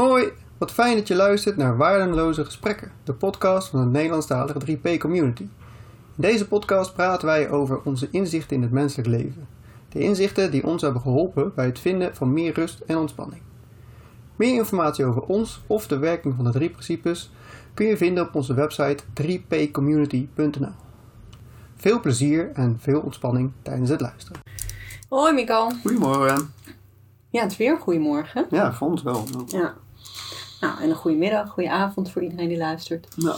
Hoi, wat fijn dat je luistert naar Waardeloze Gesprekken, de podcast van de Nederlandstalige 3P Community. In deze podcast praten wij over onze inzichten in het menselijk leven. De inzichten die ons hebben geholpen bij het vinden van meer rust en ontspanning. Meer informatie over ons of de werking van de drie principes kun je vinden op onze website 3pcommunity.nl. Veel plezier en veel ontspanning tijdens het luisteren. Hoi Mikael. Goedemorgen. Ja, het is weer een goedemorgen. Ja, voor ons wel. Ja. Nou, en een goede middag, goede avond voor iedereen die luistert. Ja,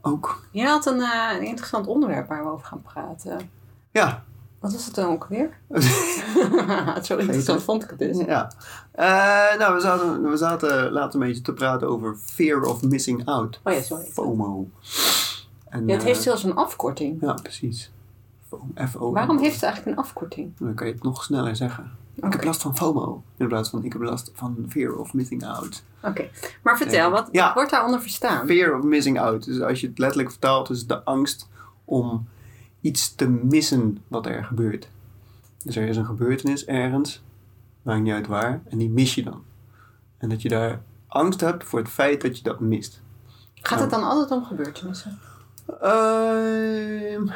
ook. Je had een, eh, een interessant onderwerp waar we over gaan praten. Ja. Wat was het dan ook weer? Zo interessant vond ik het dus. Ja. Eh, nou, we zaten, we zaten later een beetje te praten over fear of missing out. Oh ja, sorry. FOMO. En, Ja, het heeft eh, zelfs een afkorting. Ja, precies. FOMO. Waarom heeft het eigenlijk een afkorting? Dan kan je het nog sneller zeggen. Ik heb last van FOMO. In plaats van ik heb last van fear of missing out. Oké. Maar vertel, wat, Ja. wordt daaronder verstaan? Fear of missing out. Dus als je het letterlijk vertaalt, is de angst om iets te missen wat er gebeurt. Dus er is een gebeurtenis ergens, maakt niet uit waar, en die mis je dan. En dat je daar angst hebt voor het feit dat je dat mist. Gaat het dan altijd om gebeurtenissen? Ehm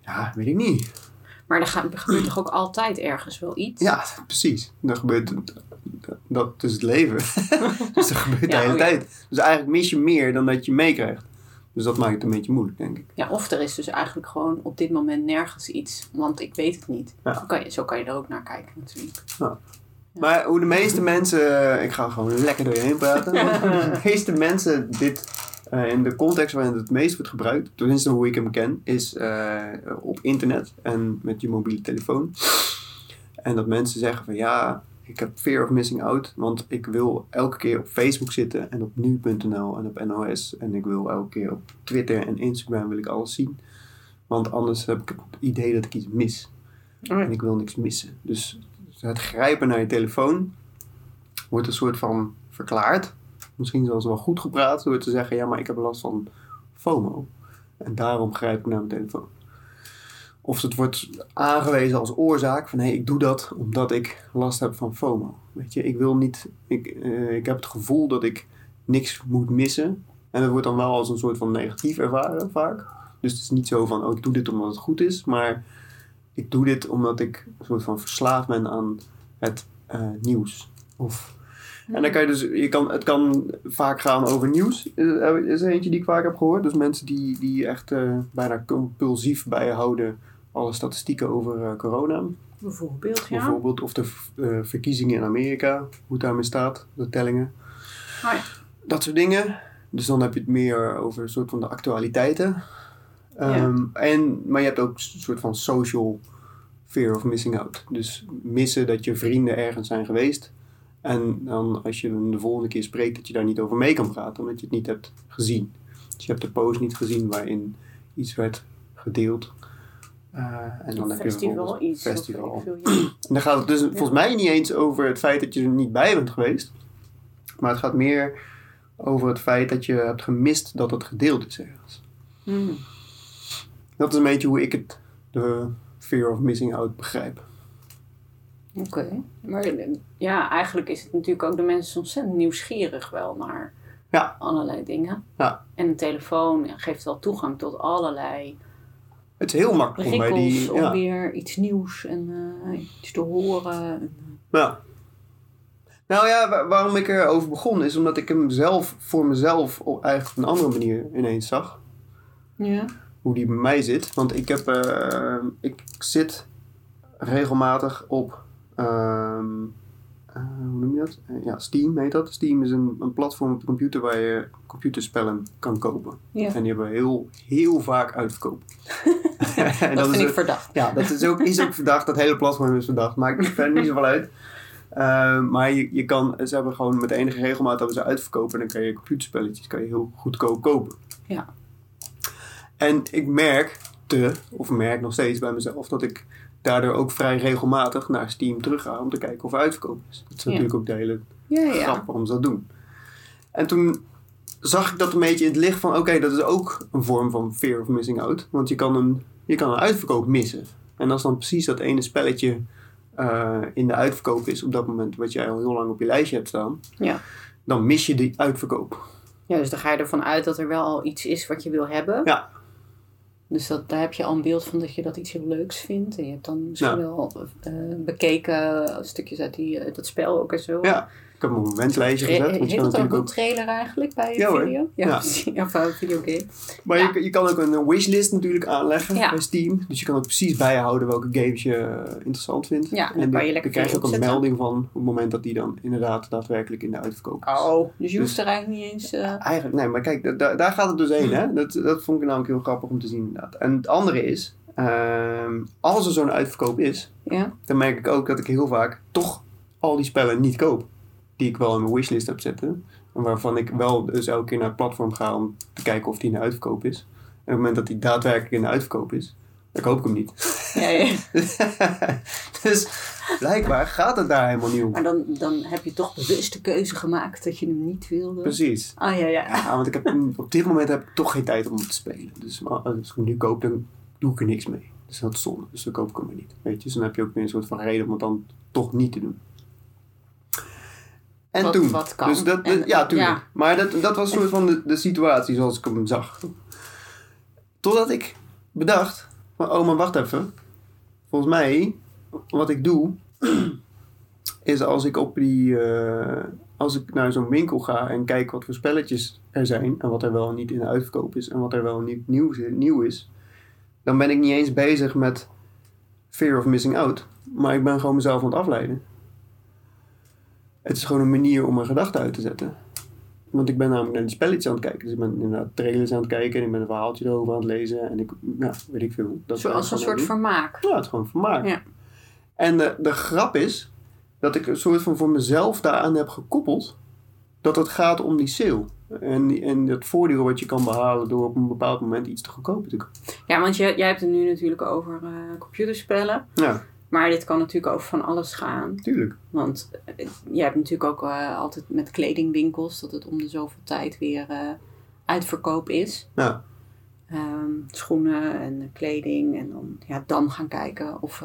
ja, weet ik niet. Maar er, gaat, er gebeurt toch ook altijd ergens wel iets? Ja, precies. Dan gebeurt dat is het leven. dus dat gebeurt de hele oh ja. tijd. Dus eigenlijk mis je meer dan dat je meekrijgt. Dus dat maakt het een beetje moeilijk, denk ik. Ja, of er is dus eigenlijk gewoon op dit moment nergens iets, want ik weet het niet. Ja. Zo, kan je, zo kan je er ook naar kijken natuurlijk. Maar hoe de meeste mensen, ik ga gewoon lekker door je heen praten. hoe de meeste mensen dit eh, in de context waarin het het meest wordt gebruikt, tenminste hoe ik hem ken, is eh, op internet en met je mobiele telefoon. En dat mensen zeggen van ja, ik heb fear of missing out, want ik wil elke keer op Facebook zitten en op nu.nl en op NOS. En ik wil elke keer op Twitter en Instagram wil ik alles zien. Want anders heb ik het idee dat ik iets mis. En ik wil niks missen. Dus het grijpen naar je telefoon wordt een soort van verklaard. Misschien zelfs wel goed gepraat door te zeggen: ja, maar ik heb last van FOMO. En daarom grijp ik naar mijn telefoon. Of het wordt aangewezen als oorzaak van hé, hey, ik doe dat omdat ik last heb van FOMO. Weet je, ik wil niet, ik, eh, ik heb het gevoel dat ik niks moet missen. En dat wordt dan wel als een soort van negatief ervaren vaak. Dus het is niet zo van, oh, ik doe dit omdat het goed is, maar ik doe dit omdat ik een soort van verslaafd ben aan het eh, nieuws. Of, En dan kan je dus, je kan, het kan vaak gaan over nieuws. Er is er eentje die ik vaak heb gehoord. Dus mensen die, die echt eh, bijna compulsief bijhouden alle statistieken over eh, corona. Bijvoorbeeld, ja. Bijvoorbeeld, of de eh, verkiezingen in Amerika, hoe het daarmee staat, de tellingen. Ja. Dat soort dingen. Dus dan heb je het meer over een soort van de actualiteiten. Ehm, en, maar je hebt ook een soort van social fear of missing out. Dus missen dat je vrienden ergens zijn geweest. En dan als je hem de volgende keer spreekt, dat je daar niet over mee kan praten, omdat je het niet hebt gezien. Dus je hebt de post niet gezien waarin iets werd gedeeld. Eh, en dan heb je festival, bijvoorbeeld iets. of festival. veel, ja. En dan gaat het dus volgens mij niet eens over het feit dat je er niet bij bent geweest. Maar het gaat meer over het feit dat je hebt gemist dat het gedeeld is ergens. Hmm. Dat is een beetje hoe ik het, de fear of missing out, begrijp. Oké. Maar eh, ja, eigenlijk is het natuurlijk ook de mensen ontzettend nieuwsgierig wel naar Ja. allerlei dingen. Ja. En een telefoon geeft wel toegang tot allerlei Het is heel makkelijk om bij die... om Ja, weer iets nieuws en eh, iets te horen. ja. Nou ja, wa- waarom ik erover begon is omdat ik hem zelf voor mezelf op eigenlijk op een andere manier ineens zag. Ja. hoe die bij mij zit. Want ik heb, eh, ik zit regelmatig op, ehm, eh, hoe noem je dat? Eh, ja, Steam heet dat. Steam is een, een platform op de computer waar je computerspellen kan kopen. Ja. En die hebben heel, heel vaak uitverkoop. en Dat, vind is ik ook- verdacht. ja, dat is ook, is ook verdacht. Dat hele platform is verdacht. Maakt verder niet zoveel uit. Eh, maar je, je kan, ze hebben gewoon met enige regelmaat hebben ze uitverkopen. En dan kan je computerspelletjes kan je heel goedkoop kopen. Ja. En ik merkte, of merk nog steeds bij mezelf, dat ik daardoor ook vrij regelmatig naar Steam terug ga om te kijken of er uitverkoop is. Dat is Ja. natuurlijk ook de hele Ja, ja. grap waarom ze dat doen. En toen zag ik dat een beetje in het licht van, oké, dat is ook een vorm van fear of missing out. Want je kan een, je kan een uitverkoop missen. En als dan precies dat ene spelletje eh, in de uitverkoop is op dat moment, wat jij al heel lang op je lijstje hebt staan, Ja. dan mis je die uitverkoop. Ja, dus dan ga je ervan uit dat er wel al iets is wat je wil hebben. Ja. Dus dat, daar heb je al een beeld van dat je dat iets heel leuks vindt. En je hebt dan misschien Ja. wel eh, bekeken stukjes uit, die, uit dat spel ook en zo. Ja, ik heb een wenslijstje Tra- gezet. Heet kan dat ook een trailer eigenlijk bij je Ja, video? Ja, Ja. Of een videogame. Maar Ja. je, je kan ook een wishlist natuurlijk aanleggen bij Steam. Dus je kan ook precies bijhouden welke games je eh, interessant vindt. Ja, en dan kan je lekker krijg je ook een melding van op het moment dat die dan inderdaad daadwerkelijk in de uitverkoop is. Oh, dus je Dus- hoeft er eigenlijk niet eens... eh, Eigenlijk, nee, maar kijk, da- da- daar gaat het dus heen. Hè? Dat, dat vond ik namelijk heel grappig om te zien inderdaad. En het andere is, ehm, als er zo'n uitverkoop is, ja. dan merk ik ook dat ik heel vaak toch al die spellen niet koop. Die ik wel in mijn wishlist heb zitten. En waarvan ik wel dus elke keer naar het platform ga om te kijken of die in de uitverkoop is. En op het moment dat die daadwerkelijk in de uitverkoop is, dan koop ik hem niet. Ja, ja. dus blijkbaar gaat het daar helemaal niet om. Maar dan, dan heb je toch bewust de keuze gemaakt dat je hem niet wilde. Precies. Ah ja, ja. Ja, want ik heb, op dit moment heb ik toch geen tijd om hem te spelen. Dus maar als ik hem nu koop, dan doe ik er niks mee. Dus dat is zonde. Dus dan koop ik hem maar niet. Weet je? Dus dan heb je ook weer een soort van reden om het dan toch niet te doen. En Wat- toen. wat kan. Dus dat, En- ja, ja. Maar dat, dat was een soort van de, de situatie zoals ik hem zag. Totdat ik bedacht, maar oh maar wacht even. Volgens mij, wat ik doe, is als ik op die, eh, als ik naar zo'n winkel ga en kijk wat voor spelletjes er zijn en wat er wel niet in de uitverkoop is en wat er wel niet nieuw, nieuw is, dan ben ik niet eens bezig met fear of missing out, maar ik ben gewoon mezelf aan het afleiden. Het is gewoon een manier om mijn gedachten uit te zetten. Want ik ben namelijk naar die spelletjes aan het kijken. Dus ik ben inderdaad trailers aan het kijken en ik ben een verhaaltje erover aan het lezen. En ik, ja, weet ik veel. Dat Zo ben ik als een soort doen. vermaak. Ja, het is gewoon vermaak. Ja. En de, de grap is dat ik een soort van voor mezelf daaraan heb gekoppeld dat het gaat om die sale. En, en het voordeel wat je kan behalen door op een bepaald moment iets te goedkoper te kopen. Ja, want jij, jij hebt het nu natuurlijk over eh, computerspellen. Ja, Maar dit kan natuurlijk over van alles gaan. tuurlijk. Want eh, jij hebt natuurlijk ook eh, altijd met kledingwinkels dat het om de zoveel tijd weer uitverkoop is. Ja, Ehm, schoenen en kleding. En dan, ja, dan gaan kijken of,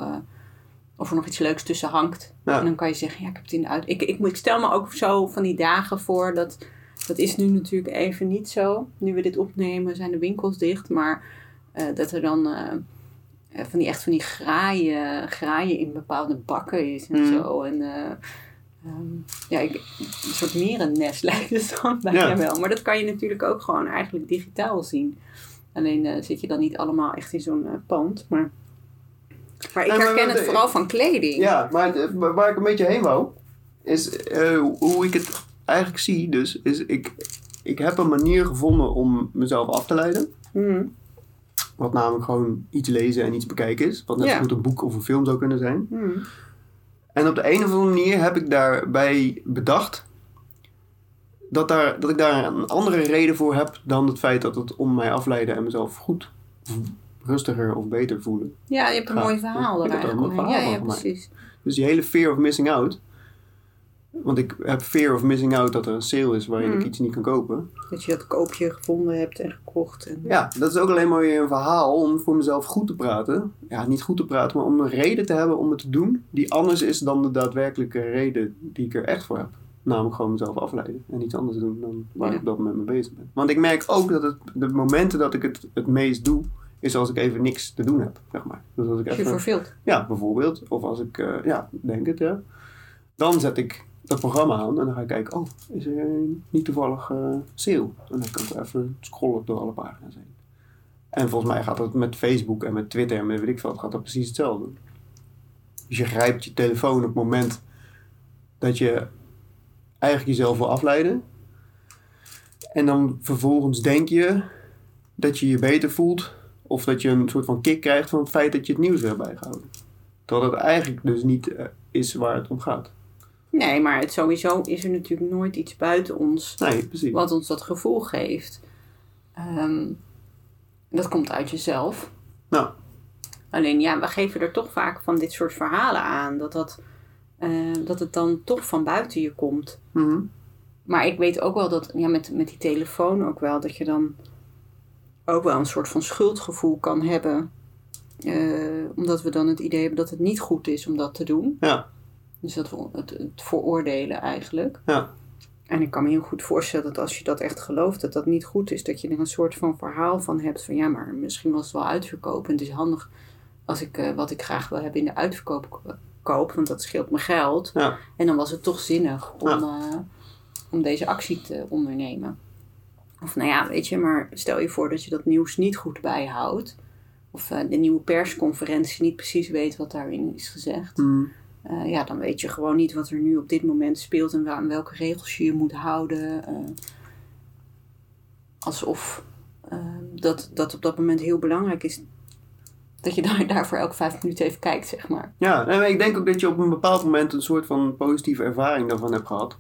of er nog iets leuks tussen hangt. Ja. En dan kan je zeggen, ja, ik heb het in de uit. Ik, ik, ik stel me ook zo van die dagen voor dat. Dat is nu natuurlijk even niet zo. Nu we dit opnemen zijn de winkels dicht. Maar eh, dat er dan eh, eh, van die echt van die graaien, graaien in bepaalde bakken is en Mm. zo. En eh, ehm, ja, ik, een soort mierennest lijkt het dan bijna Ja. wel. Maar dat kan je natuurlijk ook gewoon eigenlijk digitaal zien. Alleen zit je dan niet allemaal echt in zo'n pand. Maar, maar ik Nee, maar herken het vooral van kleding. ja maar waar ik een beetje heen wou, is eh, hoe ik het eigenlijk zie. Dus is ik, ik heb een manier gevonden om mezelf af te leiden. Mm. Wat namelijk gewoon iets lezen en iets bekijken is. Wat net Ja. zo goed een boek of een film zou kunnen zijn. Mm. En op de een of andere manier heb ik daarbij bedacht dat, daar, dat ik daar een andere reden voor heb dan het feit dat het om mij afleiden en mezelf goed, rustiger of beter voelen. Ja, je hebt een mooi verhaal Ik er eigenlijk. Ja, precies. Dus die hele fear of missing out. Want ik heb fear of missing out dat er een sale is waarin ik iets niet kan kopen. Dat je dat koopje gevonden hebt en gekocht. En... Ja, dat is ook alleen maar weer een verhaal om voor mezelf goed te praten. Ja, niet goed te praten, maar om een reden te hebben om het te doen die anders is dan de daadwerkelijke reden die ik er echt voor heb. Namelijk gewoon mezelf afleiden en iets anders doen dan waar Ja. ik op dat moment mee bezig ben. Want ik merk ook dat het, de momenten dat ik het het meest doe, is als ik even niks te doen heb, zeg maar. Dus als ik je even, verveelt. ja, bijvoorbeeld. Of als ik, eh, ja, denk het, ja. Dan zet ik dat programma aan en dan ga ik kijken, oh, is er niet toevallig sale? En dan kan ik even scrollen door alle pagina's heen. En volgens mij gaat dat met Facebook en met Twitter en met weet ik veel, gaat dat precies hetzelfde. Dus je grijpt je telefoon op het moment dat je eigenlijk jezelf wil afleiden. En dan vervolgens denk je dat je je beter voelt. Of dat je een soort van kick krijgt van het feit dat je het nieuws hebt bijgehouden. Terwijl dat eigenlijk dus niet eh, is waar het om gaat. Nee, maar het sowieso is er natuurlijk nooit iets buiten ons Nee, precies. wat ons dat gevoel geeft. Ehm, dat komt uit jezelf. Nou, Alleen ja, we geven er toch vaak van dit soort verhalen aan. Dat, dat, eh, dat het dan toch van buiten je komt. mhm. Maar ik weet ook wel dat, ja, met, met die telefoon ook wel, dat je dan ook wel een soort van schuldgevoel kan hebben. Eh, omdat we dan het idee hebben dat het niet goed is om dat te doen. ja, Dus dat we het, het veroordelen eigenlijk. ja. En ik kan me heel goed voorstellen dat als je dat echt gelooft, dat dat niet goed is. Dat je er een soort van verhaal van hebt van ja, maar misschien was het wel uitverkoop. En het is handig als ik eh, wat ik graag wil hebben in de uitverkoop ko- koop, want dat scheelt me geld. Ja. En dan was het toch zinnig om, Ja. eh, om deze actie te ondernemen. Of nou ja, weet je, maar stel je voor dat je dat nieuws niet goed bijhoudt. Of eh, de nieuwe persconferentie niet precies weet wat daarin is gezegd. Mm. Eh, ja, dan weet je gewoon niet wat er nu op dit moment speelt en aan welke regels je je moet houden. eh, alsof eh, dat, dat op dat moment heel belangrijk is dat je daar, daarvoor elke vijf minuten even kijkt, zeg maar. Ja, maar ik denk ook dat je op een bepaald moment een soort van positieve ervaring daarvan hebt gehad.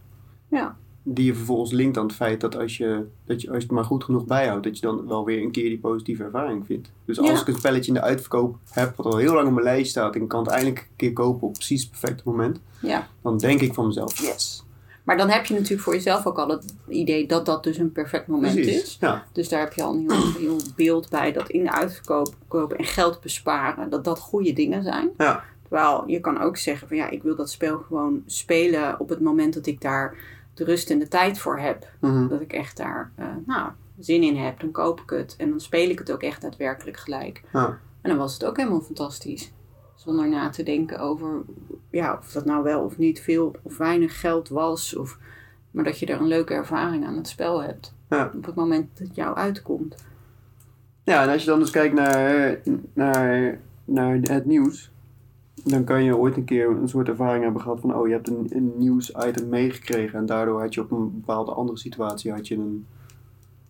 Ja. Die je vervolgens linkt aan het feit dat als je, dat je, als je het maar goed genoeg bijhoudt, dat je dan wel weer een keer die positieve ervaring vindt. Dus als Ja. ik een spelletje in de uitverkoop heb, wat al heel lang op mijn lijst staat, en ik kan het eindelijk een keer kopen op precies het perfecte moment, Ja. dan denk ik van mezelf, yes. Maar dan heb je natuurlijk voor jezelf ook al het idee dat dat dus een perfect moment Precies. is. Ja, Dus daar heb je al een heel, heel beeld bij dat in de uitverkoop kopen en geld besparen, dat dat goede dingen zijn. ja, Terwijl je kan ook zeggen van ja, ik wil dat spel gewoon spelen op het moment dat ik daar de rust en de tijd voor heb. Mhm. Dat ik echt daar eh, nou, zin in heb, dan koop ik het. En dan speel ik het ook echt daadwerkelijk gelijk. En dan was het ook helemaal fantastisch. Zonder na te denken over ja, of dat nou wel of niet veel of weinig geld was. Of, maar dat je er een leuke ervaring aan het spel hebt. Ja. Op het moment dat het jou uitkomt. Ja, en als je dan dus kijkt naar, naar, naar het nieuws, dan kan je ooit een keer een soort ervaring hebben gehad van, oh, je hebt een, een nieuwsitem meegekregen en daardoor had je op een bepaalde andere situatie had je een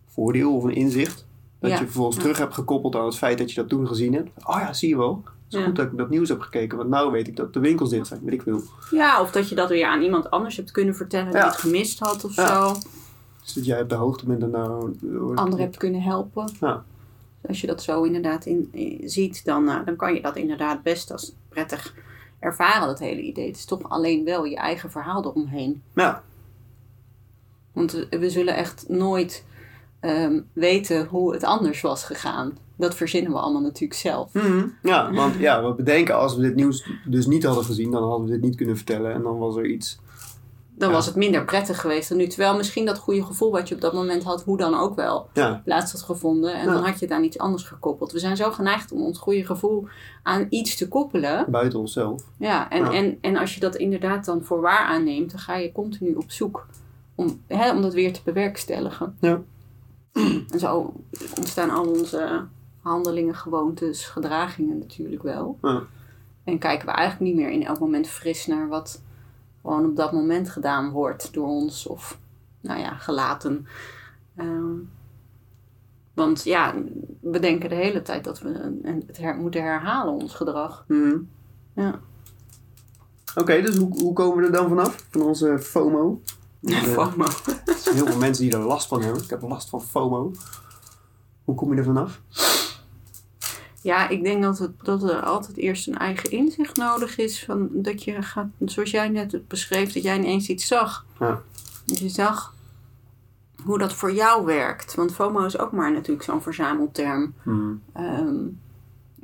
voordeel of een inzicht. Dat Ja. je vervolgens Ja. terug hebt gekoppeld aan het feit dat je dat toen gezien hebt. Oh ja, zie je wel. Het is Ja. goed dat ik dat nieuws heb gekeken, want nou weet ik dat de winkels dicht zijn, weet ik veel. Ja, of dat je dat weer aan iemand anders hebt kunnen vertellen die het gemist had of zo. Dus dat jij op de hoogte bent en nou... Anderen hebt kunnen helpen. Ja. Als je dat zo inderdaad in, in- ziet, dan, eh, dan kan je dat inderdaad best als prettig ervaren, dat hele idee. Het is toch alleen wel je eigen verhaal eromheen. Ja, Want we, we zullen echt nooit ehm, weten hoe het anders was gegaan. Dat verzinnen we allemaal natuurlijk zelf. Mhm. ja, want ja, we bedenken als we dit nieuws dus niet hadden gezien, dan hadden we dit niet kunnen vertellen en dan was er iets... Dan Ja. was het minder prettig geweest dan nu. Terwijl misschien dat goede gevoel wat je op dat moment had, hoe dan ook wel, Ja, plaats had gevonden. En Ja. dan had je het aan iets anders gekoppeld. We zijn zo geneigd om ons goede gevoel aan iets te koppelen. buiten onszelf. Ja, en. En, en als je dat inderdaad dan voor waar aanneemt, dan ga je continu op zoek om, hè, om dat weer te bewerkstelligen. Ja. En zo ontstaan al onze handelingen, gewoontes, gedragingen natuurlijk wel. En kijken we eigenlijk niet meer in elk moment fris naar wat gewoon op dat moment gedaan wordt door ons of nou ja, gelaten. Ehm, want ja, we denken de hele tijd dat we het her- moeten herhalen, ons gedrag. Mhm. Ja. Oké, dus hoe, hoe komen we er dan vanaf? Van onze FOMO? Ja, De- FOMO. Er zijn heel veel mensen die er last van hebben. Ik heb last van FOMO. Hoe kom je er vanaf? Ja, ik denk dat, het, dat er altijd eerst een eigen inzicht nodig is. Van dat je gaat, zoals jij net het beschreef, dat jij ineens iets zag. Ja. Dat je zag hoe dat voor jou werkt. Want FOMO is ook maar natuurlijk zo'n verzamelterm. Ehm,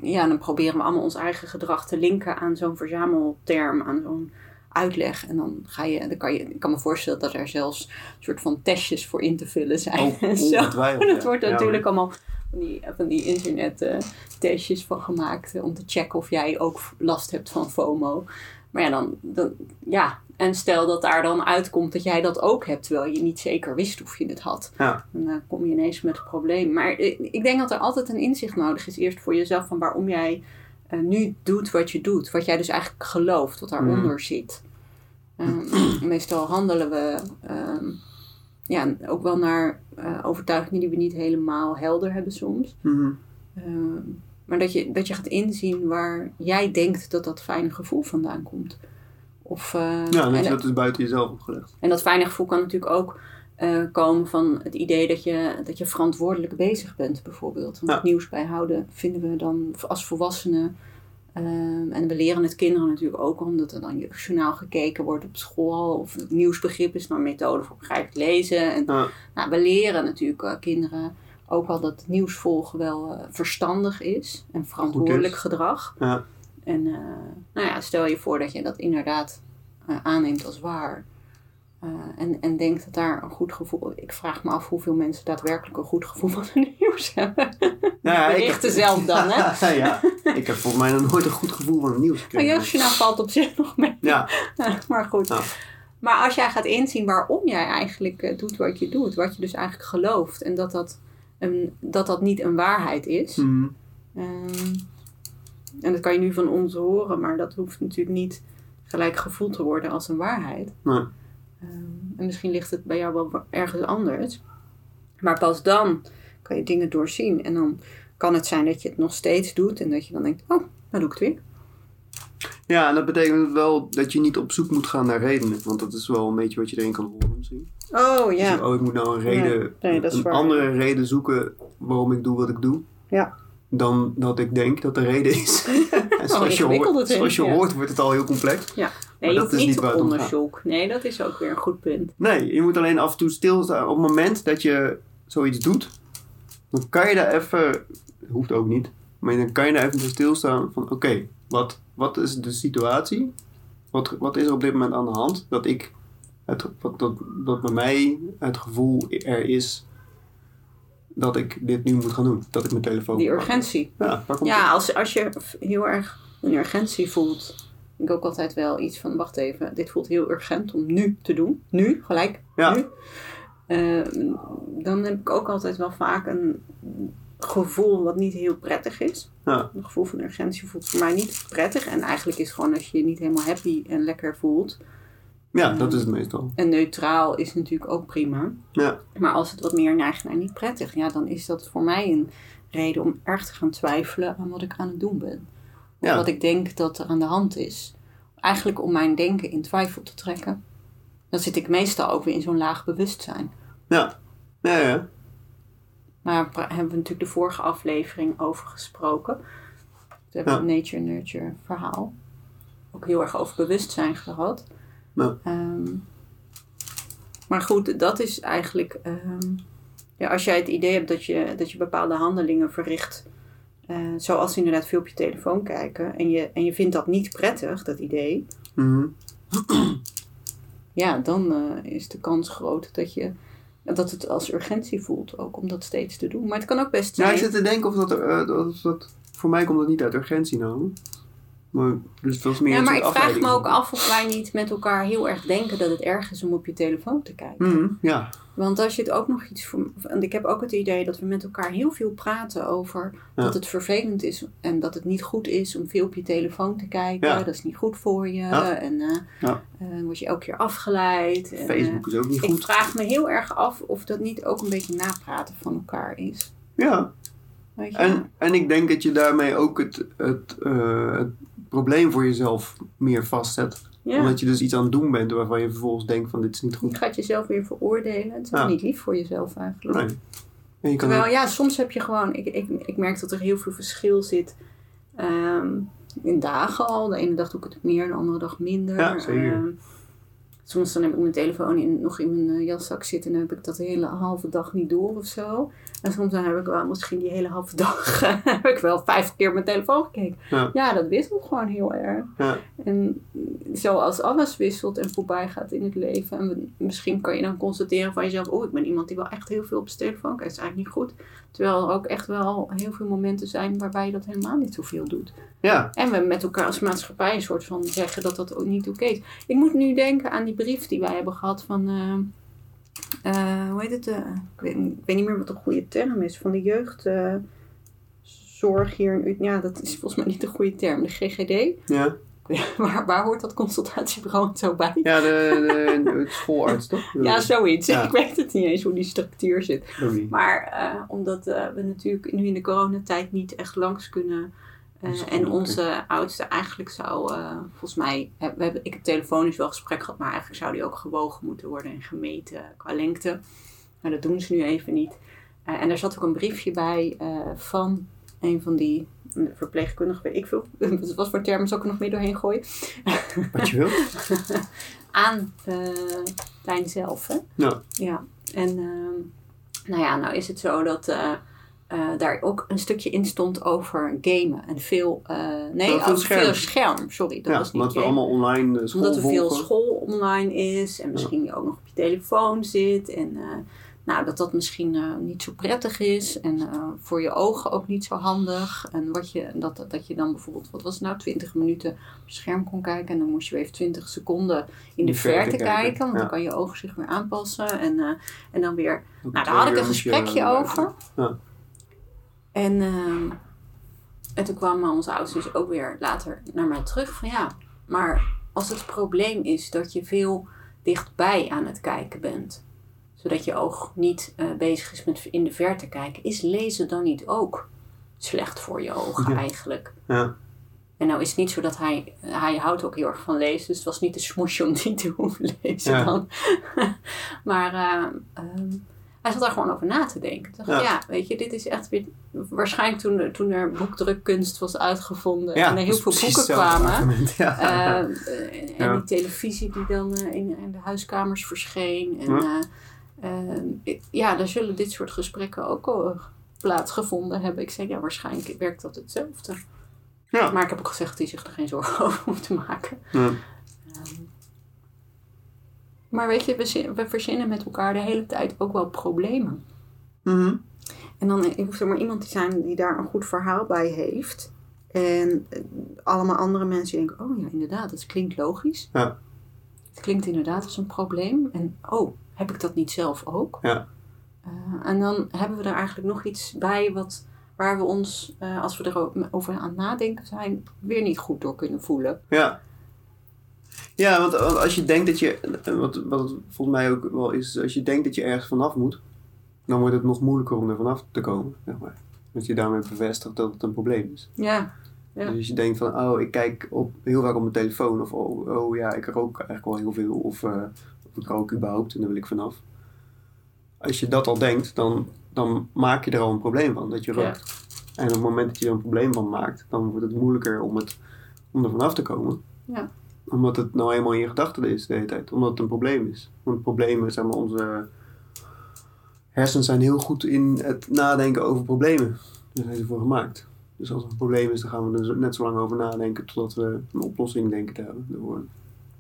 ja, dan proberen we allemaal ons eigen gedrag te linken aan zo'n verzamelterm, aan zo'n uitleg. En dan ga je, dan kan je, ik kan me voorstellen dat er zelfs een soort van testjes voor in te vullen zijn. Oh, en zo. ongetwijfeld, En dat ja. wordt natuurlijk allemaal van die, van die internet eh, testjes van gemaakt eh, om te checken of jij ook last hebt van FOMO. Maar ja, dan, dan, ja, en stel dat daar dan uitkomt dat jij dat ook hebt, terwijl je niet zeker wist of je het had. Ja. Dan eh, kom je ineens met een probleem. Maar ik, ik denk dat er altijd een inzicht nodig is, eerst voor jezelf, van waarom jij eh, nu doet wat je doet. Wat jij dus eigenlijk gelooft, wat daaronder Mm. zit. Ehm, meestal handelen we ehm, ja, ook wel naar eh, overtuigingen die we niet helemaal helder hebben soms. Mhm. Ehm, maar dat je, dat je gaat inzien waar jij denkt dat dat fijne gevoel vandaan komt. Of, eh, Ja, en, je dat dus buiten jezelf opgelegd. en dat fijne gevoel kan natuurlijk ook eh, komen van het idee dat je, dat je verantwoordelijk bezig bent, bijvoorbeeld. Want Ja. het nieuws bijhouden vinden we dan als volwassenen. Ehm, en we leren het kinderen natuurlijk ook, omdat er dan jeugdjournaal gekeken wordt op school. Of het nieuwsbegrip is een methode voor begrijpelijk lezen. En, Ja. nou, we leren natuurlijk eh, kinderen ook al dat het nieuws volgen wel eh, verstandig is. En verantwoordelijk gedrag. Ja. En eh, nou ja, stel je voor dat je dat inderdaad aanneemt als waar. Eh, en, en denkt dat daar een goed gevoel... Ik vraag me af hoeveel mensen daadwerkelijk een goed gevoel van het nieuws hebben. Nou ik heb- zelf dan, hè? ja, ik heb volgens mij nog nooit een goed gevoel van het nieuws Maar gekregen. Jeugdjournaal valt op zich nog mee. Ja, maar goed. Ja. Maar als jij gaat inzien waarom jij eigenlijk eh, doet wat je doet, wat je dus eigenlijk gelooft, en dat dat, een, dat, dat niet een waarheid is. mhm. ehm, en dat kan je nu van ons horen, maar dat hoeft natuurlijk niet gelijk gevoeld te worden als een waarheid. Nee. Ehm, en misschien ligt het bij jou wel ergens anders. Maar pas dan kan je dingen doorzien. En dan kan het zijn dat je het nog steeds doet en dat je dan denkt, oh, nou doe ik het weer. Ja, en dat betekent wel dat je niet op zoek moet gaan naar redenen. Want dat is wel een beetje wat je erin kan horen misschien. Oh ja. Dus, oh, ik moet nou een reden, nee, een waar. andere reden zoeken waarom ik doe wat ik doe. Ja. Dan dat ik denk dat de reden is. en zoals je, ingewikkeld hoort, zoals je ja. hoort wordt het al heel complex. Nee, dat hoeft is niet waar het gaat. Nee, dat is ook weer een goed punt. Nee, je moet alleen af en toe stilstaan. Op het moment dat je zoiets doet, dan kan je daar even, hoeft ook niet, maar dan kan je daar even stilstaan van oké, wat, wat is de situatie? Wat, wat is er op dit moment aan de hand? Dat ik, het, wat, dat, dat bij mij het gevoel er is dat ik dit nu moet gaan doen. Dat ik mijn telefoon Die pak. urgentie. Ja, Ja, als, als je heel erg een urgentie voelt, ik ook altijd wel iets van, wacht even, dit voelt heel urgent om nu te doen. Nu, gelijk, Ja. nu. Eh, dan heb ik ook altijd wel vaak een gevoel wat niet heel prettig is. Ja. Een gevoel van urgentie voelt voor mij niet prettig. En eigenlijk is gewoon als je je niet helemaal happy en lekker voelt. Ja, dat is het meestal. En neutraal is natuurlijk ook prima. Ja, Maar als het wat meer neigt naar niet prettig, ja, dan is dat voor mij een reden om erg te gaan twijfelen aan wat ik aan het doen ben. Ja. wat ik denk dat er aan de hand is. Eigenlijk om mijn denken in twijfel te trekken. Dan zit ik meestal ook weer in zo'n laag bewustzijn. ja, ja, ja. Maar daar hebben we natuurlijk de vorige aflevering over gesproken. We hebben Ja. een nature-nurture verhaal. Ook heel erg over bewustzijn gehad. Ja. Ehm, maar goed, dat is eigenlijk... ehm, ja, als jij het idee hebt dat je, dat je bepaalde handelingen verricht... eh, zoals inderdaad veel op je telefoon kijken... En je, en je vindt dat niet prettig, dat idee... Mhm. Ja, dan eh, is de kans groot dat je... Dat het als urgentie voelt ook om dat steeds te doen. Maar het kan ook best Ja, zijn... ik zit te denken of dat, eh, dat, dat voor mij komt dat niet uit urgentie nou. Maar, dus dat is meer Ja, maar ik vraag me ook af of wij niet met elkaar heel erg denken dat het erg is om op je telefoon te kijken. Mhm, ja, Want als je het ook nog iets voor. Want ik heb ook het idee dat we met elkaar heel veel praten over Ja. dat het vervelend is en dat het niet goed is om veel op je telefoon te kijken. Ja. Dat is niet goed voor je. Ja. En eh, dan word je elke keer afgeleid. En, eh, Facebook is ook niet ik goed. vraag me heel erg af of dat niet ook een beetje napraten van elkaar is. Ja, Weet je? en, en ik denk dat je daarmee ook het, het, het probleem voor jezelf meer vastzet. ja. Omdat je dus iets aan het doen bent waarvan je vervolgens denkt van dit is niet Je goed. gaat jezelf weer veroordelen. Het is Ja. niet lief voor jezelf eigenlijk. Nee. En je kan Terwijl ook- ja, soms heb je gewoon, ik, ik, ik merk dat er heel veel verschil zit ehm, in dagen al. De ene dag doe ik het meer, de andere dag minder. Ja, zeker. Ehm, soms dan heb ik mijn telefoon in, nog in mijn eh, jaszak zitten en dan heb ik dat de hele halve dag niet door of zo. En soms dan heb ik wel misschien die hele halve dag heb ik wel vijf keer op mijn telefoon gekeken. Ja. dat wisselt gewoon heel erg. Ja. En zoals alles wisselt en voorbij gaat in het leven. En misschien kan je dan constateren van jezelf: oh, ik ben iemand die wel echt heel veel op zijn telefoon kijkt. Dat is eigenlijk niet goed. Terwijl er ook echt wel heel veel momenten zijn waarbij je dat helemaal niet zoveel doet. ja, En we met elkaar als maatschappij een soort van zeggen dat dat ook niet oké is. Ik moet nu denken aan die brief die wij hebben gehad van. eh, eh, hoe heet het? eh, ik, weet, ik weet niet meer wat de goede term is. Van de jeugdzorg hier in Ut- Ja, dat is volgens mij niet de goede term. De GGD. ja. Waar, waar hoort dat consultatiebureau zo bij? ja de, de, de schoolarts toch? Ja, zoiets. Ja. Ik weet het niet eens hoe die structuur zit. Maar omdat we natuurlijk nu in de coronatijd niet echt langs kunnen. Eh, Dat en onze oudste eigenlijk zou, eh, volgens mij, we hebben, ik heb telefonisch wel gesprek gehad, maar eigenlijk zou die ook gewogen moeten worden en gemeten qua lengte. Maar dat doen ze nu even niet. Eh, en daar zat ook een briefje bij van een van die verpleegkundigen, weet ik veel. Wat voor termen zal ik er nog meer doorheen gooien? Wat je wilt. Aan Tijn zelf, hè? Ja. Ja, en ehm, nou ja, nou is het zo dat, eh, eh, daar ook een stukje in stond over gamen. En veel, eh, nee, veel scherm. Sorry, dat ja, was niet omdat we allemaal online school Omdat er veel school online is en misschien je ook nog op je telefoon zit. En eh, nou, dat dat misschien eh, niet zo prettig is en eh, voor je ogen ook niet zo handig. En wat je, dat, dat je dan bijvoorbeeld, wat was het nou, 20 minuten op scherm kon kijken. En dan moest je weer even 20 seconden in de verte kijken. Want ja. dan kan je ogen zich weer aanpassen. En, eh, en dan weer nou, daar had ik een gesprekje eh, over. Ja. En, ehm, en toen kwamen onze ouders dus ook weer later naar mij terug van ja, maar als het probleem is dat je veel dichtbij aan het kijken bent, zodat je oog niet eh, bezig is met in de verte kijken, is lezen dan niet ook slecht voor je ogen Ja. eigenlijk? Ja. En nou is het niet zo dat hij, hij houdt ook heel erg van lezen, dus het was niet een smoesje om niet te hoeven lezen Ja. dan. maar eh, ehm, hij zat daar gewoon over na te denken. Ik dacht, Ja. ja. weet je, dit is echt weer, waarschijnlijk toen, er- toen er boekdrukkunst was uitgevonden Ja, en er heel veel boeken kwamen. argument, Ja. eh, en die televisie die dan eh, in, in de huiskamers verscheen. En, Ja. eh, eh, ik- ja, daar zullen dit soort gesprekken ook al plaatsgevonden hebben. Ik zei, ja, waarschijnlijk werkt dat hetzelfde. ja. Maar ik heb ook gezegd dat hij zich er geen zorgen over te maken. Ja. Maar weet je, we, zin- we verzinnen met elkaar de hele tijd ook wel problemen. Mhm. En dan hoeft er maar iemand te zijn die daar een goed verhaal bij heeft. En eh, allemaal andere mensen denken, oh ja, inderdaad, dat klinkt logisch. Ja. Het klinkt inderdaad als een probleem. En oh, heb ik dat niet zelf ook? Ja. Eh, en dan hebben we er eigenlijk nog iets bij wat, waar we ons, eh, als we erover aan nadenken zijn, weer niet goed door kunnen voelen. Ja. Ja, want, want als je denkt dat je, wat, wat het volgens mij ook wel is, als je denkt dat je ergens vanaf moet, dan wordt het nog moeilijker om er vanaf te komen, zeg maar. Dat je daarmee bevestigt dat het een probleem is. Ja, Ja. Dus als je denkt van, oh, ik kijk op, heel vaak op mijn telefoon, of oh, oh ja, ik rook eigenlijk wel heel veel, of, of ik rook überhaupt en daar wil ik vanaf. Als je dat al denkt, dan, dan maak je er al een probleem van, dat je Ja. rookt. En op het moment dat je er een probleem van maakt, dan wordt het moeilijker om, het, om er vanaf te komen. Ja. Omdat het nou eenmaal in je gedachten is de hele tijd. Omdat het een probleem is. Want problemen, zeg maar, onze hersenen zijn heel goed in het nadenken over problemen. Daar zijn ze voor gemaakt. Dus als er een probleem is, dan gaan we er net zo lang over nadenken totdat we een oplossing denken te hebben. ervoor.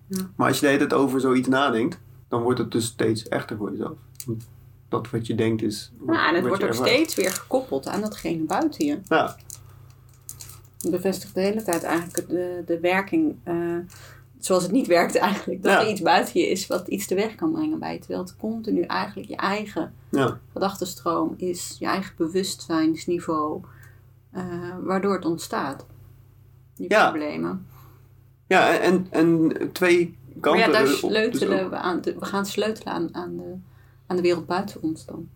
Ja. Maar als je de hele tijd over zoiets nadenkt, dan wordt het dus steeds echter voor jezelf. Want dat wat je denkt is. Ja, en het wordt ook ervaart. steeds weer gekoppeld aan datgene buiten je. Ja, Het bevestigt de hele tijd eigenlijk de, de werking eh, zoals het niet werkt eigenlijk. Dat Ja. er iets buiten je is wat iets teweeg kan brengen bij je. Terwijl het continu eigenlijk je eigen ja, gedachtenstroom is, je eigen bewustzijnsniveau, eh, waardoor het ontstaat. Die Ja. problemen. ja en, en twee Maar kanten. ja, daar dus sleutelen ook. we aan. de- we gaan sleutelen aan, aan, de, aan de wereld buiten ons dan.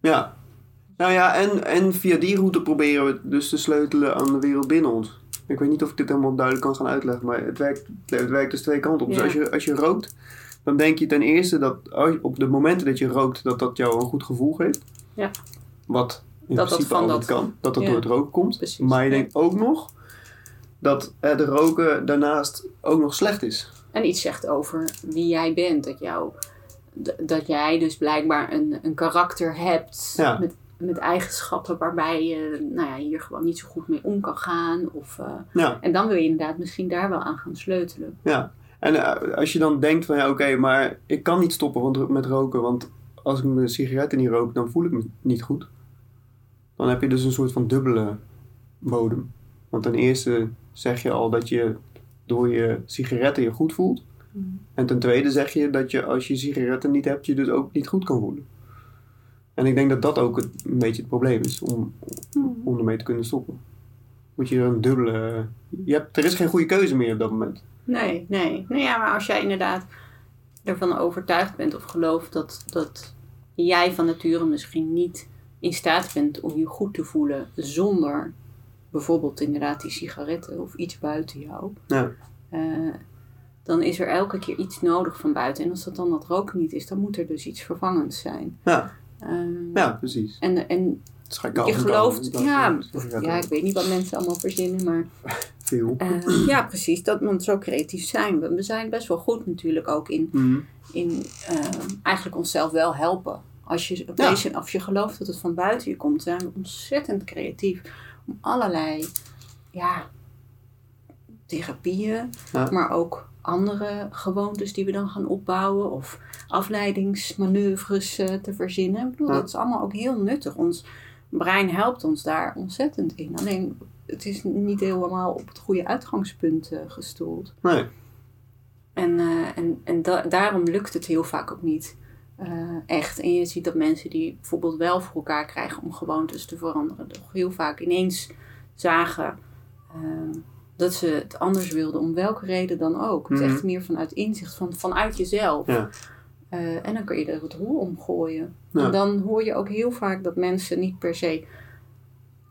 Ja. Nou ja, en, en via die route proberen we dus te sleutelen aan de wereld binnen ons. Ik weet niet of ik dit helemaal duidelijk kan gaan uitleggen, maar het werkt, het werkt dus twee kanten op. Ja. Dus als je, als je rookt, dan denk je ten eerste dat als op de momenten dat je rookt, dat dat jou een goed gevoel geeft. Ja. Wat in Dat dat principe van altijd dat- kan, dat dat ja. door het roken komt. Precies, maar je denkt ook nog dat eh, de roken daarnaast ook nog slecht is. En iets zegt over wie jij bent. Dat, jou, dat jij dus blijkbaar een, een karakter hebt Ja. met, met eigenschappen waarbij je nou ja, hier gewoon niet zo goed mee om kan gaan. Of, eh, Ja. en dan wil je inderdaad misschien daar wel aan gaan sleutelen. Ja, en eh, als je dan denkt van ja, oké, maar ik kan niet stoppen met roken, want als ik mijn sigaretten niet rook, dan voel ik me niet goed. Dan heb je dus een soort van dubbele bodem. Want ten eerste zeg je al dat je door je sigaretten je goed voelt. En ten tweede zeg je dat je als je sigaretten niet hebt, je dus ook niet goed kan voelen. En ik denk dat dat ook het, een beetje het probleem is om, om ermee te kunnen stoppen. Moet je een dubbele. Je hebt, er is geen goede keuze meer op dat moment. Nee, nee. Nou ja, maar als jij inderdaad ervan overtuigd bent of gelooft dat, dat jij van nature misschien niet in staat bent om je goed te voelen zonder bijvoorbeeld inderdaad die sigaretten of iets buiten jou, Ja. eh, dan is er elke keer iets nodig van buiten. En als dat dan dat roken niet is, dan moet er dus iets vervangends zijn. Ja, Ehm, ja precies. En, en je gelooft, ja, ja, ik weet niet wat mensen allemaal verzinnen, maar veel. eh, ja, precies. Dat want zo creatief zijn we. We zijn best wel goed natuurlijk ook in, Mhm. in eh, eigenlijk onszelf wel helpen. Als je, Ja. als je gelooft dat het van buiten je komt, zijn we ontzettend creatief om allerlei ja, therapieën, Ja. maar ook andere gewoontes die we dan gaan opbouwen of afleidingsmanoeuvres eh, te verzinnen. Ik bedoel, Ja. dat is allemaal ook heel nuttig. Ons brein helpt ons daar ontzettend in. Alleen het is niet helemaal op het goede uitgangspunt eh, gestoeld. Nee. En, eh, en, en da- daarom lukt het heel vaak ook niet echt. En je ziet dat mensen die bijvoorbeeld wel voor elkaar krijgen om gewoontes te veranderen, toch heel vaak ineens zagen eh, dat ze het anders wilden, om welke reden dan ook. Het is Mhm. echt meer vanuit inzicht, van, vanuit jezelf. Ja. Eh, en dan kun je er het roer omgooien. Ja. En dan hoor je ook heel vaak dat mensen niet per se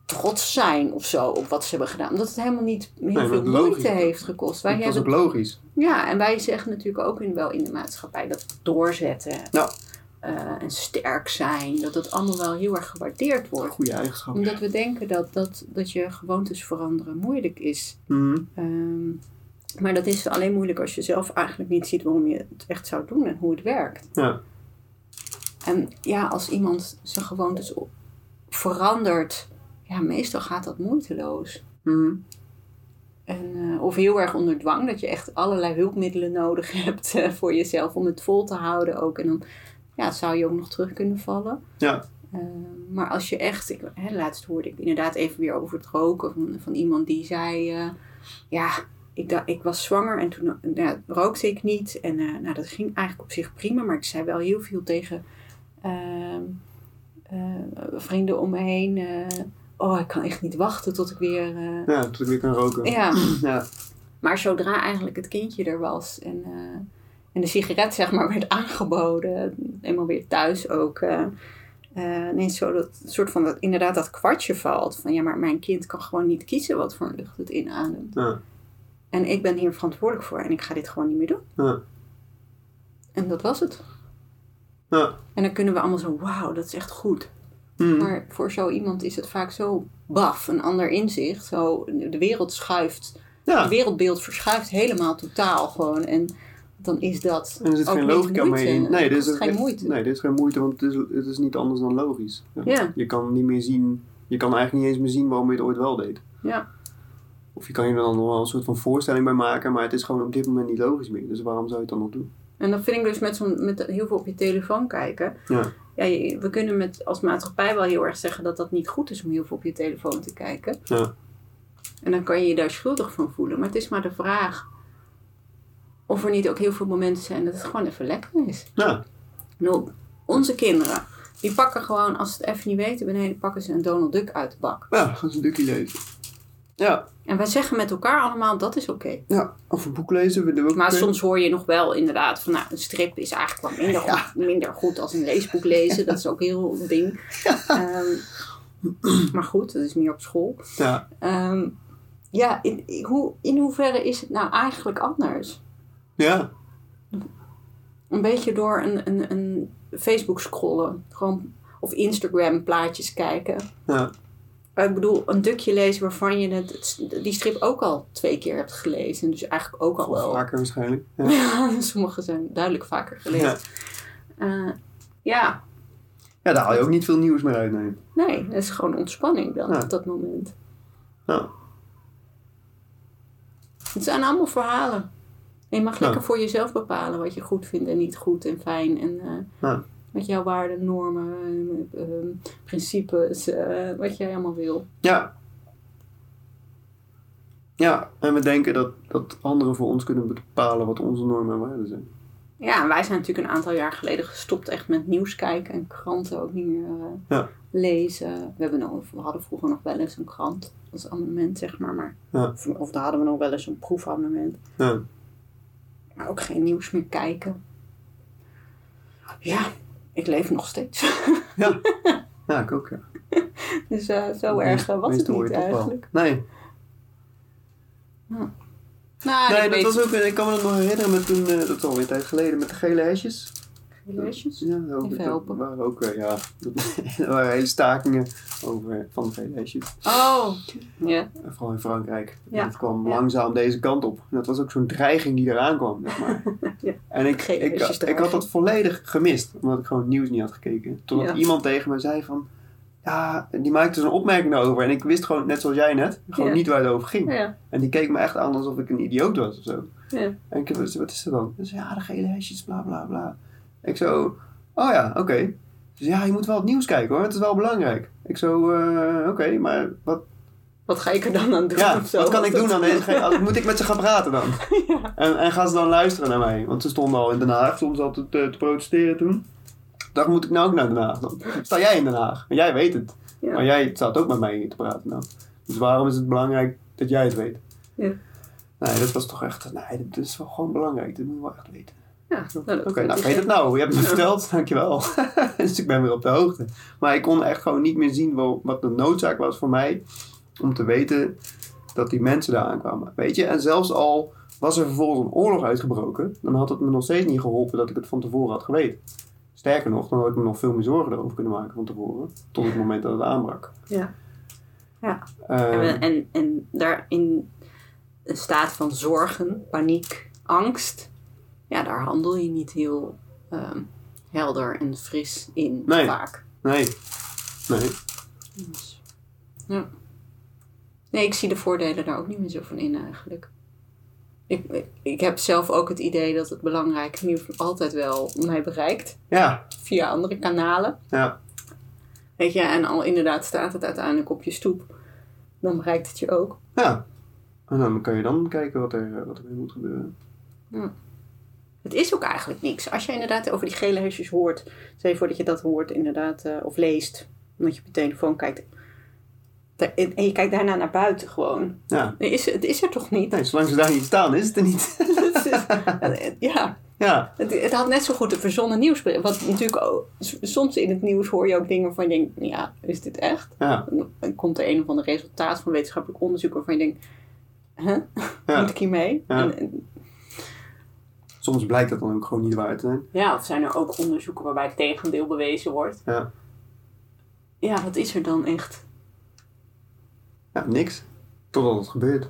trots zijn of zo op wat ze hebben gedaan. Omdat het helemaal niet heel veel logisch. moeite heeft gekost. Wij Dat is ook logisch. ja, en wij zeggen natuurlijk ook in, wel in de maatschappij dat doorzetten Ja. Eh, en sterk zijn, dat het allemaal wel heel erg gewaardeerd wordt. Goede eigenschap. Omdat we denken dat, dat, dat je gewoontes veranderen moeilijk is. Mhm. Ehm, maar dat is alleen moeilijk als je zelf eigenlijk niet ziet waarom je het echt zou doen en hoe het werkt. Ja. En ja, als iemand zijn gewoontes verandert, ja, meestal gaat dat moeiteloos. Mhm. En, eh, of heel erg onder dwang, dat je echt allerlei hulpmiddelen nodig hebt eh, voor jezelf om het vol te houden ook. En dan ja, zou je ook nog terug kunnen vallen. Ja. Eh, maar als je echt, ik, hè, laatst hoorde ik inderdaad even weer over het roken van, van iemand die zei, eh, ja, ik, dacht, ik was zwanger en toen ja, rookte ik niet. En eh, nou, dat ging eigenlijk op zich prima, maar ik zei wel heel veel tegen ehm, eh, vrienden om me heen. oh, ik kan echt niet wachten tot ik weer... Ja, tot ik weer kan roken. ja, Ja. maar zodra eigenlijk het kindje er was en, en de sigaret zeg maar werd aangeboden, eenmaal weer thuis ook, ineens zo dat soort van dat, inderdaad dat kwartje valt van ja, maar mijn kind kan gewoon niet kiezen wat voor lucht het inademt. Ja. En ik ben hier verantwoordelijk voor en ik ga dit gewoon niet meer doen. Ja. En dat was het. Ja. En dan kunnen we allemaal zo, wauw, dat is echt goed. Mhm. Maar voor zo iemand is het vaak zo baf, een ander inzicht. Zo, de wereld schuift Ja. Het wereldbeeld verschuift helemaal totaal gewoon. En dan is dat En er zit ook geen logica moeite. mee in. Nee, dit is geen echt- moeite. Nee, dit is geen moeite, want het is, het is niet anders dan logisch. Ja. Je kan niet meer zien, je kan eigenlijk niet eens meer zien waarom je het ooit wel deed. Ja. Of je kan je er dan nog wel een soort van voorstelling bij maken, maar het is gewoon op dit moment niet logisch meer. Dus waarom zou je het dan nog doen? En dat vind ik dus met, zo'n, met heel veel op je telefoon kijken. Ja. Ja, we kunnen met, als maatschappij wel heel erg zeggen dat dat niet goed is om heel veel op je telefoon te kijken. Ja. En dan kan je je daar schuldig van voelen. Maar het is maar de vraag of er niet ook heel veel momenten zijn dat het gewoon even lekker is. Ja. Nou, onze kinderen, die pakken gewoon, als ze het even niet weten beneden, pakken ze een Donald Duck uit de bak. Ja, gaan ze een stukje lezen. Ja. En wij zeggen met elkaar allemaal, dat is oké. Ja. Of een boek lezen, we ook Maar soms hoor je nog wel inderdaad van, nou, een strip is eigenlijk wel minder, goed, minder goed als een leesboek lezen. Dat is ook heel een ding. Ehm, maar goed, dat is meer op school. Ja. Ehm, ja, in, in hoe, in hoeverre is het nou eigenlijk anders? Ja. Een beetje door een, een, een Facebook scrollen. Gewoon, of Instagram plaatjes kijken. Ja. Ik bedoel, een dukje lezen waarvan je het, die strip ook al twee keer hebt gelezen. Dus eigenlijk ook al wel. Vaker waarschijnlijk. Ja. Ja, sommige zijn duidelijk vaker gelezen. Ja. Ja. ja, ja, daar haal je ook niet veel nieuws meer uit, nee. nee, dat is gewoon ontspanning dan Ja. op dat moment. Ja. Het zijn allemaal verhalen. En je mag Ja. lekker voor jezelf bepalen wat je goed vindt en niet goed en fijn. En eh, Ja. wat jouw waarden, normen, eh, eh, principes, eh, wat jij allemaal wil. Ja. Ja, en we denken dat, dat anderen voor ons kunnen bepalen wat onze normen en waarden zijn. Ja, en wij zijn natuurlijk een aantal jaar geleden gestopt echt met nieuws kijken en kranten ook niet meer eh, Ja. lezen. We, hebben nog, we hadden vroeger nog wel eens een krant als abonnement, zeg maar. maar of daar hadden we nog wel eens een proefabonnement. Ja. Maar ook geen nieuws meer kijken. Ja, ik leef nog steeds. Ja. ja, ik ook, ja. dus eh, zo erg eh, was het niet eigenlijk. Nee, Nou, nee ik dat was ook, ik kan me dat nog herinneren met toen, eh, dat is alweer een tijd geleden, met de gele hesjes. Relations? Ja, ook, Even dat helpen. waren ook, eh, ja, er waren hele stakingen over, van de relations. Oh, ja. Vooral in Frankrijk. Ja. Het kwam Ja. langzaam deze kant op. En dat was ook zo'n dreiging die eraan kwam, zeg maar. Ja. En ik, Geen ik, ik, had dat volledig gemist, omdat ik gewoon het nieuws niet had gekeken. Totdat iemand tegen me zei van, ja, die maakte zo'n opmerking daarover. En ik wist gewoon, net zoals jij net, gewoon niet waar het over ging. En die keek me echt aan alsof ik een idioot was of zo. En ik zei, wat is er dan? Zei, ja, de gele hesjes, bla bla bla. Ik zo, oh ja, oké. Zei, ja, je moet wel het nieuws kijken hoor, het is wel belangrijk. Ik zo, eh, oké, maar wat, Wat ga ik er dan aan doen? ja, of zo? wat kan ik doen aan deze Moet ik met ze gaan praten dan? Ja. En, en gaan ze dan luisteren naar mij? Want ze stonden al in Den Haag, soms al te, te, te protesteren toen. Dacht, moet ik nou ook naar Den Haag dan? Sta jij in Den Haag? En jij weet het. Ja. Maar jij staat ook met mij te praten nou. Dus waarom is het belangrijk dat jij het weet? Ja. Nee, dat was toch echt, nee, dat is wel gewoon belangrijk. Dat moet je wel echt weten. Ja, nou, Oké, dat- nou weet het nou. Je hebt het me verteld, dankjewel. dus ik ben weer op de hoogte. Maar ik kon echt gewoon niet meer zien wat de noodzaak was voor mij om te weten dat die mensen daar aankwamen. Weet je, en zelfs al was er vervolgens een oorlog uitgebroken, dan had het me nog steeds niet geholpen dat ik het van tevoren had geweten. Sterker nog, dan had ik me nog veel meer zorgen erover kunnen maken van tevoren, tot het moment dat het aanbrak. Ja. Ja. Eh, En, en, en daar in een staat van zorgen, paniek, angst, ja, daar handel je niet heel ehm, helder en fris in Nee. vaak. nee, nee. Dus, ja. Nee, ik zie de voordelen daar ook niet meer zo van in eigenlijk. Ik, ik, heb zelf ook het idee dat het belangrijke nieuws altijd wel mij bereikt. Ja, Via andere kanalen. ja, Weet je, en al inderdaad staat het uiteindelijk op je stoep. Dan bereikt het je ook. ja. En dan kan je dan kijken wat er, wat er weer moet gebeuren. Het is ook eigenlijk niks. Als je inderdaad over die gele hesjes hoort. Stel je voor dat je dat hoort inderdaad. eh, of leest. Omdat je op je telefoon kijkt. En je kijkt daarna naar buiten gewoon. Ja, is, het is er toch niet? nee, zolang ze daar niet staan, is het er niet. Ja, ja, het, het had net zo goed een verzonnen nieuwsbericht. Want natuurlijk, ook- soms in het nieuws hoor je ook dingen van je denkt, ja, is dit echt? ja, Dan komt er een of ander resultaat van wetenschappelijk onderzoek waarvan je denkt, huh? ja. Moet ik hiermee? Ja. En- en- Soms blijkt dat dan ook gewoon niet waar te zijn. Ja, of zijn er ook onderzoeken waarbij het tegendeel bewezen wordt? Ja. Ja, wat is er dan echt? Ja, niks. Totdat het gebeurt.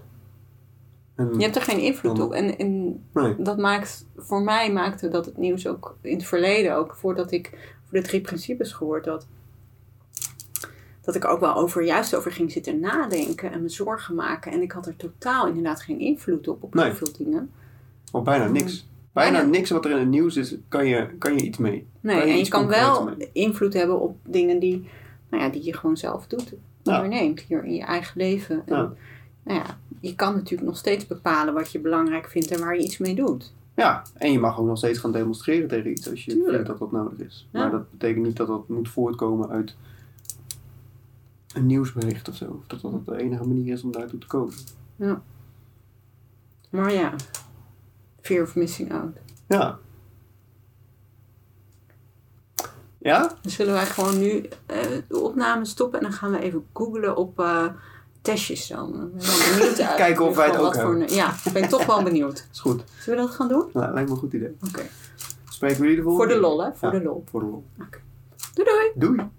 En, Je hebt er geen invloed Dan- op. En, en nee, dat maakt, voor mij maakte dat het nieuws ook in het verleden, ook voordat ik voor de drie principes gehoord had, dat ik ook wel over, juist over ging zitten nadenken en me zorgen maken. En ik had er totaal inderdaad geen invloed op, op Nee. heel veel dingen. of bijna niks. Bijna niks wat er in het nieuws is, kan je, kan je iets mee. Nee, je en je kan wel mee? invloed hebben op dingen die, nou ja, die je gewoon zelf doet. Ja. Onderneemt hier in je eigen leven. En, Ja. Nou ja, je kan natuurlijk nog steeds bepalen wat je belangrijk vindt en waar je iets mee doet. Ja, en je mag ook nog steeds gaan demonstreren tegen iets als je Tuurlijk. vindt dat dat nodig is. Ja. Maar dat betekent niet dat dat moet voortkomen uit een nieuwsbericht of zo. Of dat dat de enige manier is om daartoe te komen. Maar ja, fear of missing out. Ja. Ja? Dan zullen wij gewoon nu eh, de opname stoppen en dan gaan we even googlen op eh, testjes dan. Ik ben wel benieuwd uit. Kijken of wij het ook voor een- Ja, ik ben toch wel benieuwd. Is goed. Zullen we dat gaan doen? Nou, lijkt me een goed idee. Oké. Spreken we jullie de Voor volgende de keer? lol, hè? Voor Ja. de lol. Voor de lol. Doei doei! Doei!